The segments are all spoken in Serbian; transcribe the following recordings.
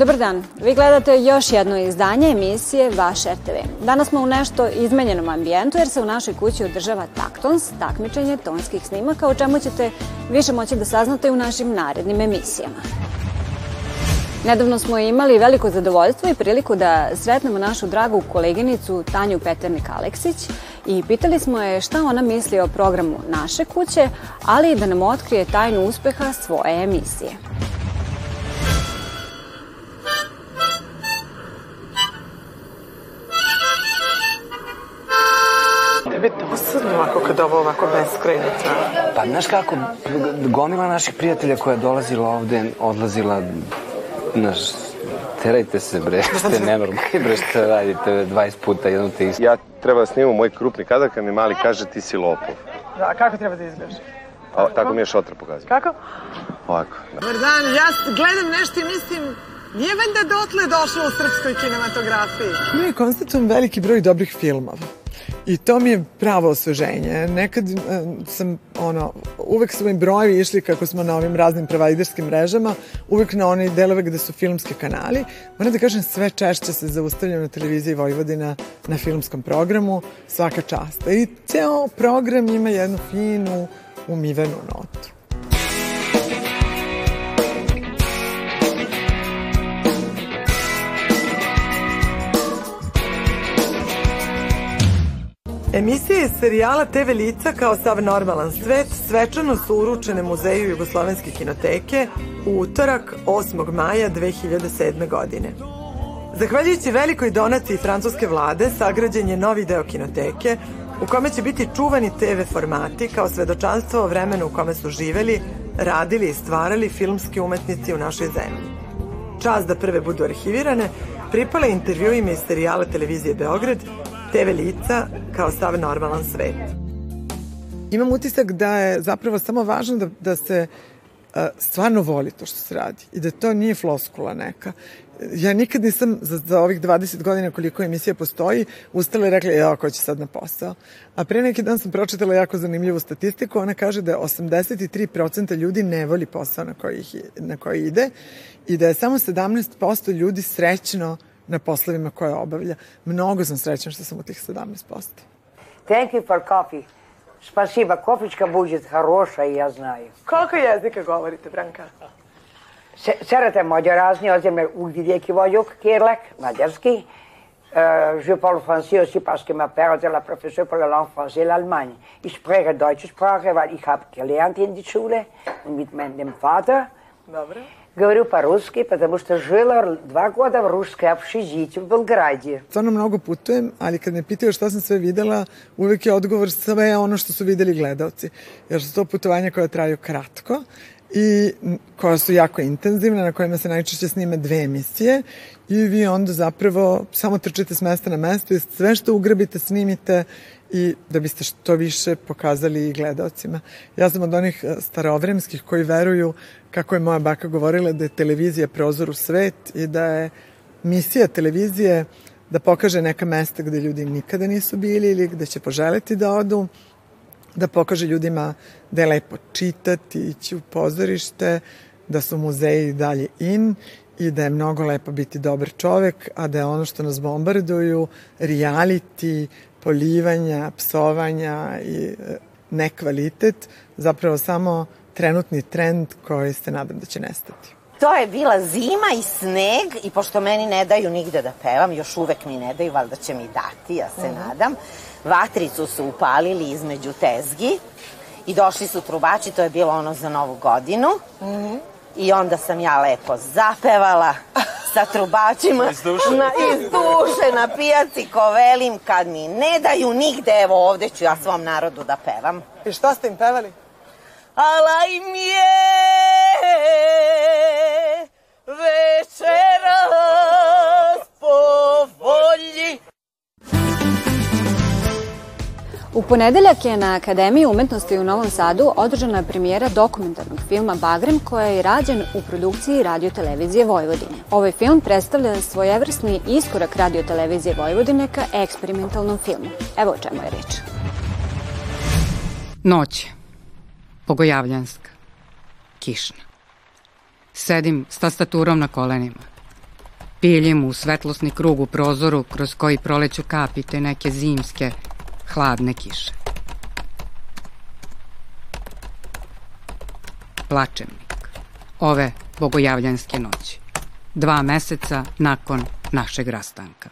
Dobar dan. Vi gledate još jedno izdanje emisije Vaš RTV. Danas smo u nešto izmenjenom ambijentu jer se u našoj kući održava Taktons, takmičenje tonskih snimaka, o čemu ćete više moći da saznate u našim narednim emisijama. Nedavno smo imali veliko zadovoljstvo i priliku da sretnemo našu dragu koleginicu Tanju Peternik-Aleksić i pitali smo je šta ona misli o programu naše kuće, ali i da nam otkrije tajnu uspeha svoje emisije. Kad ovo ovako beskrajno traje. Pa znaš kako, gomila naših prijatelja koja je dolazila ovde, odlazila, znaš, terajte se bre, ste nenormalni bre što radite 20 puta jedno te isto. Ja treba da snimam moj krupni kadar kad mi mali kaže ti si lopov. Da, a kako treba da izgledaš? A, tako mi je šotra pokazao. Kako? Ovako. Da. Dobar dan, ja gledam nešto i mislim, nije valjda dotle došlo u srpskoj kinematografiji. Mi konstatujem veliki broj dobrih filmova. I to mi je pravo osveženje. Nekad uh, sam, ono, uvek su mi brojevi išli kako smo na ovim raznim provajderskim mrežama, uvek na one delove gde su filmski kanali. Moram da kažem, sve češće se zaustavljam na televiziji Vojvodina na filmskom programu, svaka čast. I ceo program ima jednu finu, umivenu notu. Emisije iz serijala TV Lica kao sav normalan svet svečano su uručene Muzeju Jugoslovenske kinoteke u utorak 8. maja 2007. godine. Zahvaljujući velikoj donaciji francuske vlade sagrađen je novi deo kinoteke u kome će biti čuvani TV formati kao svedočanstvo o vremenu u kome su živeli, radili i stvarali filmski umetnici u našoj zemlji. Čas da prve budu arhivirane pripala intervjuima iz serijala televizije Beograd TV lica kao sav normalan svet. Imam utisak da je zapravo samo važno da, da se uh, stvarno voli to što se radi i da to nije floskula neka. Ja nikad nisam za, za ovih 20 godina koliko emisija postoji ustala i rekla, ja, ko će sad na posao? A pre neki dan sam pročitala jako zanimljivu statistiku, ona kaže da je 83% ljudi ne voli posao na koji, na koji ide i da je samo 17% ljudi srećno na poslovima koje obavlja. Mnogo sam srećan što sam u tih 17%. Thank you for coffee. Спасибо. Кофечка будет хорошая, я знаю. Koliko jezika govorite, Branka? Szeretem magyarázni, azért mert újvidéki vagyok, kérlek, magyarski. Uh, je parle français aussi parce que ma père était la professeur pour la langue française et l'Allemagne. Ich spreche deutsche Sprache, weil ich habe gelernt in die Schule und mit meinem Vater. Dobro. Говорю по-русски, потому что жила два года в русской общежитии в Белграде. Stvarno mnogo putujem, ali kad me pitaju šta sam sve videla, uvek je odgovor sve ono što su videli gledalci. Jer su to putovanja koja traju kratko i koja su jako intenzivne, na kojima se najčešće snime dve emisije i vi onda zapravo samo trčite s mesta na mesto i sve što ugrabite snimite i da biste što više pokazali i gledalcima. Ja sam od onih starovremskih koji veruju, kako je moja baka govorila, da je televizija prozor u svet i da je misija televizije da pokaže neka mesta gde ljudi nikada nisu bili ili gde će poželeti da odu, da pokaže ljudima da je lepo čitati, ići u pozorište, da su muzeji dalje in i da je mnogo lepo biti dobar čovek, a da je ono što nas bombarduju reality, polivanja, psovanja i e, nekvalitet, zapravo samo trenutni trend koji se nadam da će nestati. To je bila zima i sneg i pošto meni ne daju nigde da pevam, još uvek mi ne daju, valjda će mi dati, ja se uh -huh. nadam. Vatricu su upalili između tezgi i došli su trubači, to je bilo ono za novu godinu. Uh -huh. I onda sam ja lepo zapevala sa trubačima iz duše. Na, iz duše na pijaci ko velim kad mi ne daju nigde, evo ovde ću ja svom narodu da pevam. I šta ste im pevali? Ala im je večeras po volji U ponedeljak je na Akademiji umetnosti u Novom Sadu održana premijera dokumentarnog filma Bagrem koja je rađen u produkciji radiotelevizije Vojvodine. Ovaj film predstavlja svojevrsni iskorak radiotelevizije Vojvodine ka eksperimentalnom filmu. Evo o čemu je reč. Noć. Bogojavljanska. Kišna. Sedim s tastaturom na kolenima. Piljim u svetlosni krug u prozoru kroz koji proleću kapi te neke zimske, hladne kiše. Plačemnik. Ove bogojavljanske noći. Dva meseca nakon našeg rastanka.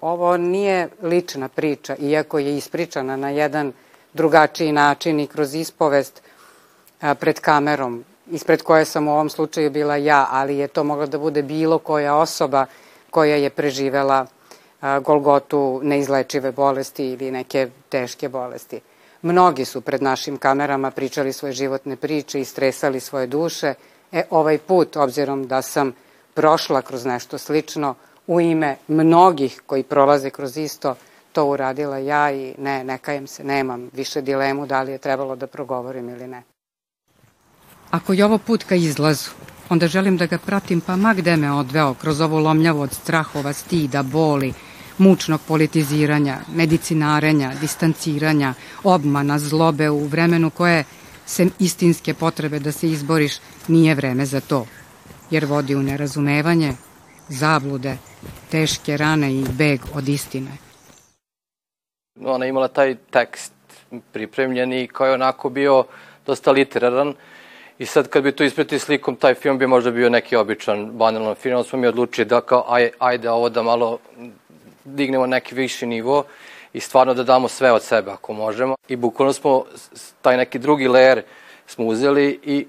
Ovo nije lična priča, iako je ispričana na jedan drugačiji način i kroz ispovest pred kamerom, ispred koje sam u ovom slučaju bila ja, ali je to mogla da bude bilo koja osoba koja je preživela Golgotu neizlečive bolesti ili neke teške bolesti. Mnogi su pred našim kamerama pričali svoje životne priče i stresali svoje duše. E, ovaj put, obzirom da sam prošla kroz nešto slično, u ime mnogih koji prolaze kroz isto, to uradila ja i ne, ne kajem se, nemam više dilemu da li je trebalo da progovorim ili ne. Ako je ovo put ka izlazu, onda želim da ga pratim pa ma gde me odveo kroz ovo lomljavo od strahova, stida, boli, mučnog politiziranja, medicinarenja, distanciranja, obmana, zlobe u vremenu koje, sem istinske potrebe da se izboriš, nije vreme za to, jer vodi u nerazumevanje, zablude, teške rane i beg od istine. Ona imala taj tekst pripremljen i koji je onako bio dosta literaran i sad kad bi to ispreti slikom, taj film bi možda bio neki običan, banalan film, ali smo mi odlučili da kao aj, ajde ovo da malo dignemo neki viši nivo i stvarno da damo sve od sebe ako možemo. I bukvalno smo taj neki drugi layer smo uzeli i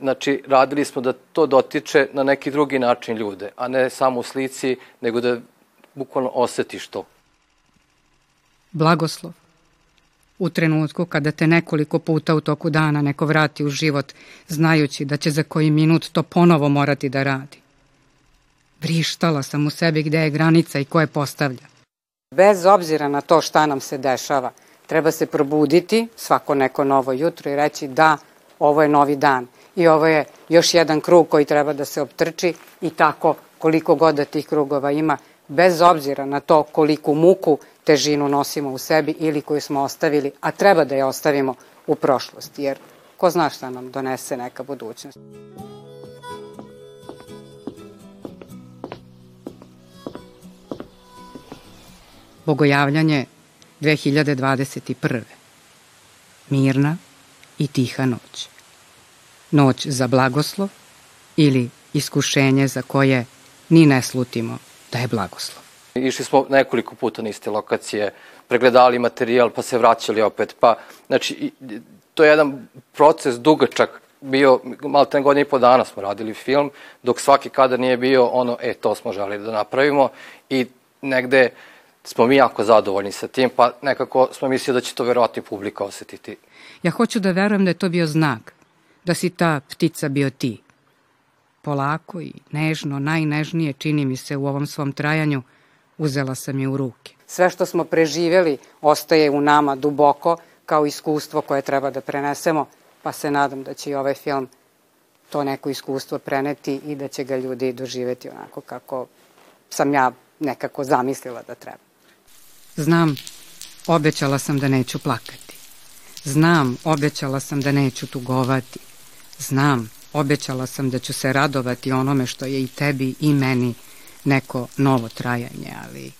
znači, radili smo da to dotiče na neki drugi način ljude, a ne samo u slici, nego da bukvalno osetiš to. Blagoslov. U trenutku kada te nekoliko puta u toku dana neko vrati u život, znajući da će za koji minut to ponovo morati da radi. Vrištala sam u sebi gde je granica i ko je postavlja. Bez obzira na to šta nam se dešava, treba se probuditi svako neko novo jutro i reći da, ovo je novi dan i ovo je još jedan krug koji treba da se optrči i tako koliko god da tih krugova ima, bez obzira na to koliku muku, težinu nosimo u sebi ili koju smo ostavili, a treba da je ostavimo u prošlosti, jer ko zna šta nam donese neka budućnost. Bogojavljanje 2021. Mirna i tiha noć noć za blagoslov ili iskušenje za koje ni ne slutimo da je blagoslov. Išli smo nekoliko puta na iste lokacije, pregledali materijal, pa se vraćali opet, pa, znači, to je jedan proces dugačak, bio, malo ten godina i po dana smo radili film, dok svaki kadar nije bio ono, e, to smo želi da napravimo i negde smo mi jako zadovoljni sa tim, pa nekako smo mislili da će to verovatno i publika osetiti. Ja hoću da verujem da je to bio znak, da si ta ptica bio ti. Polako i nežno, najnežnije čini mi se u ovom svom trajanju, uzela sam je u ruke. Sve što smo preživeli ostaje u nama duboko kao iskustvo koje treba da prenesemo, pa se nadam da će i ovaj film to neko iskustvo preneti i da će ga ljudi doživeti onako kako sam ja nekako zamislila da treba. Znam, obećala sam da neću plakati. Znam, obećala sam da neću tugovati. Znam, obećala sam da ću se radovati onome što je i tebi i meni neko novo trajanje, ali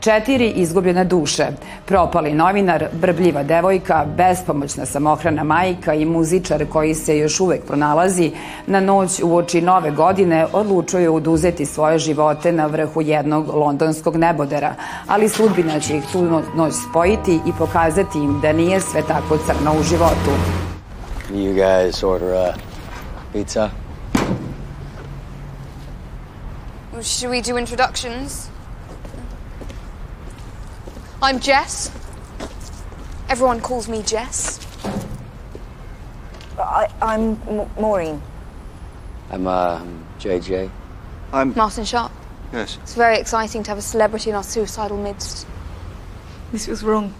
Četiri izgubljene duše, propali novinar, brbljiva devojka, bespomoćna samohrana majka i muzičar koji se još uvek pronalazi, na noć u oči nove godine odlučuju oduzeti svoje živote na vrhu jednog londonskog nebodera, ali sudbina će ih tu noć spojiti i pokazati im da nije sve tako crno u životu. You guys order a pizza? Should we do introductions? I'm Jess. Everyone calls me Jess. I, I'm M- Maureen. I'm uh, JJ. I'm Martin Sharp. Yes. It's very exciting to have a celebrity in our suicidal midst. This was wrong.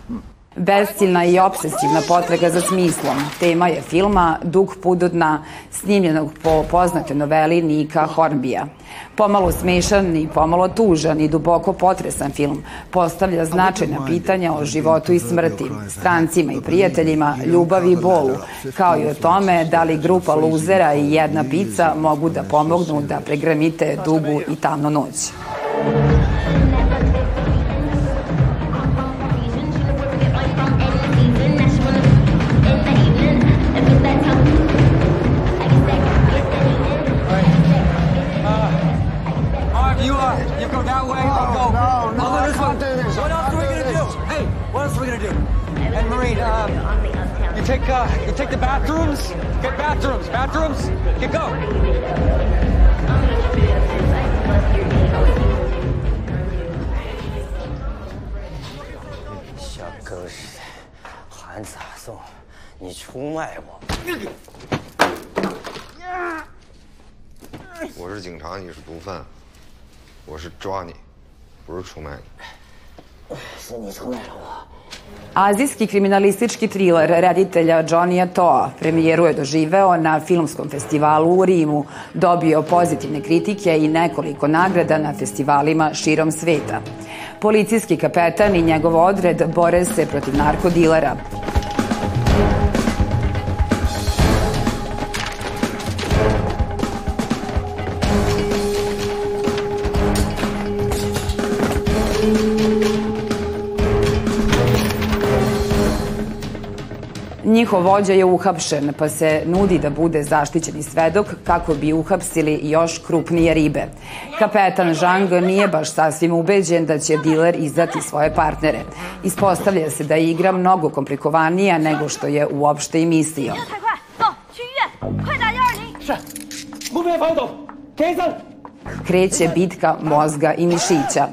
Besciljna i obsesivna potraga za smislom. Tema je filma Dug put do dna, snimljenog po poznate noveli Nika Hornbija. Pomalo smešan i pomalo tužan i duboko potresan film postavlja značajna pitanja o životu i smrti, strancima i prijateljima, ljubavi i bolu, kao i o tome da li grupa luzera i jedna pizza mogu da pomognu da pregramite dugu i tamnu noć. Take the bathrooms. Get bathrooms. Bathrooms. Get go. 小狗日的，喊咋送？你出卖我！我是警察，你是毒贩，我是抓你，不是出卖你。是你出卖了我。Azijski kriminalistički triler reditelja Johnny'a Toa premijeru je doživeo na filmskom festivalu u Rimu, dobio pozitivne kritike i nekoliko nagrada na festivalima širom sveta. Policijski kapetan i njegov odred bore se protiv narkodilera. Njihov vođa je uhapšen, pa se nudi da bude zaštićeni svedok kako bi uhapsili još krupnije ribe. Kapetan Zhang nije baš sasvim ubeđen da će diler izdati svoje partnere. Ispostavlja se da je igra mnogo komplikovanija nego što je uopšte i mislio. Kreće bitka mozga i mišića.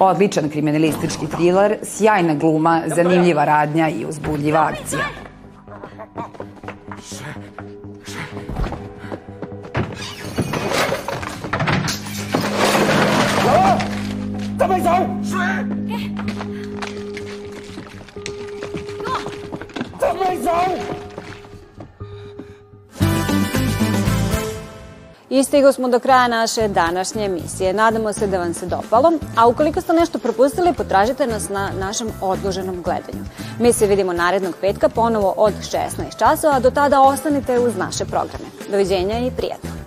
Odličan kriminalistički thriller, sjajna gluma, zanimljiva radnja i uzbudljiva akcija. 水水走啊咱们走水给给我咱们走 I stigo smo do kraja naše današnje emisije. Nadamo se da vam se dopalo, a ukoliko ste nešto propustili, potražite nas na našem odloženom gledanju. Mi se vidimo narednog petka ponovo od 16 časova, a do tada ostanite uz naše programe. Doviđenja i prijatno.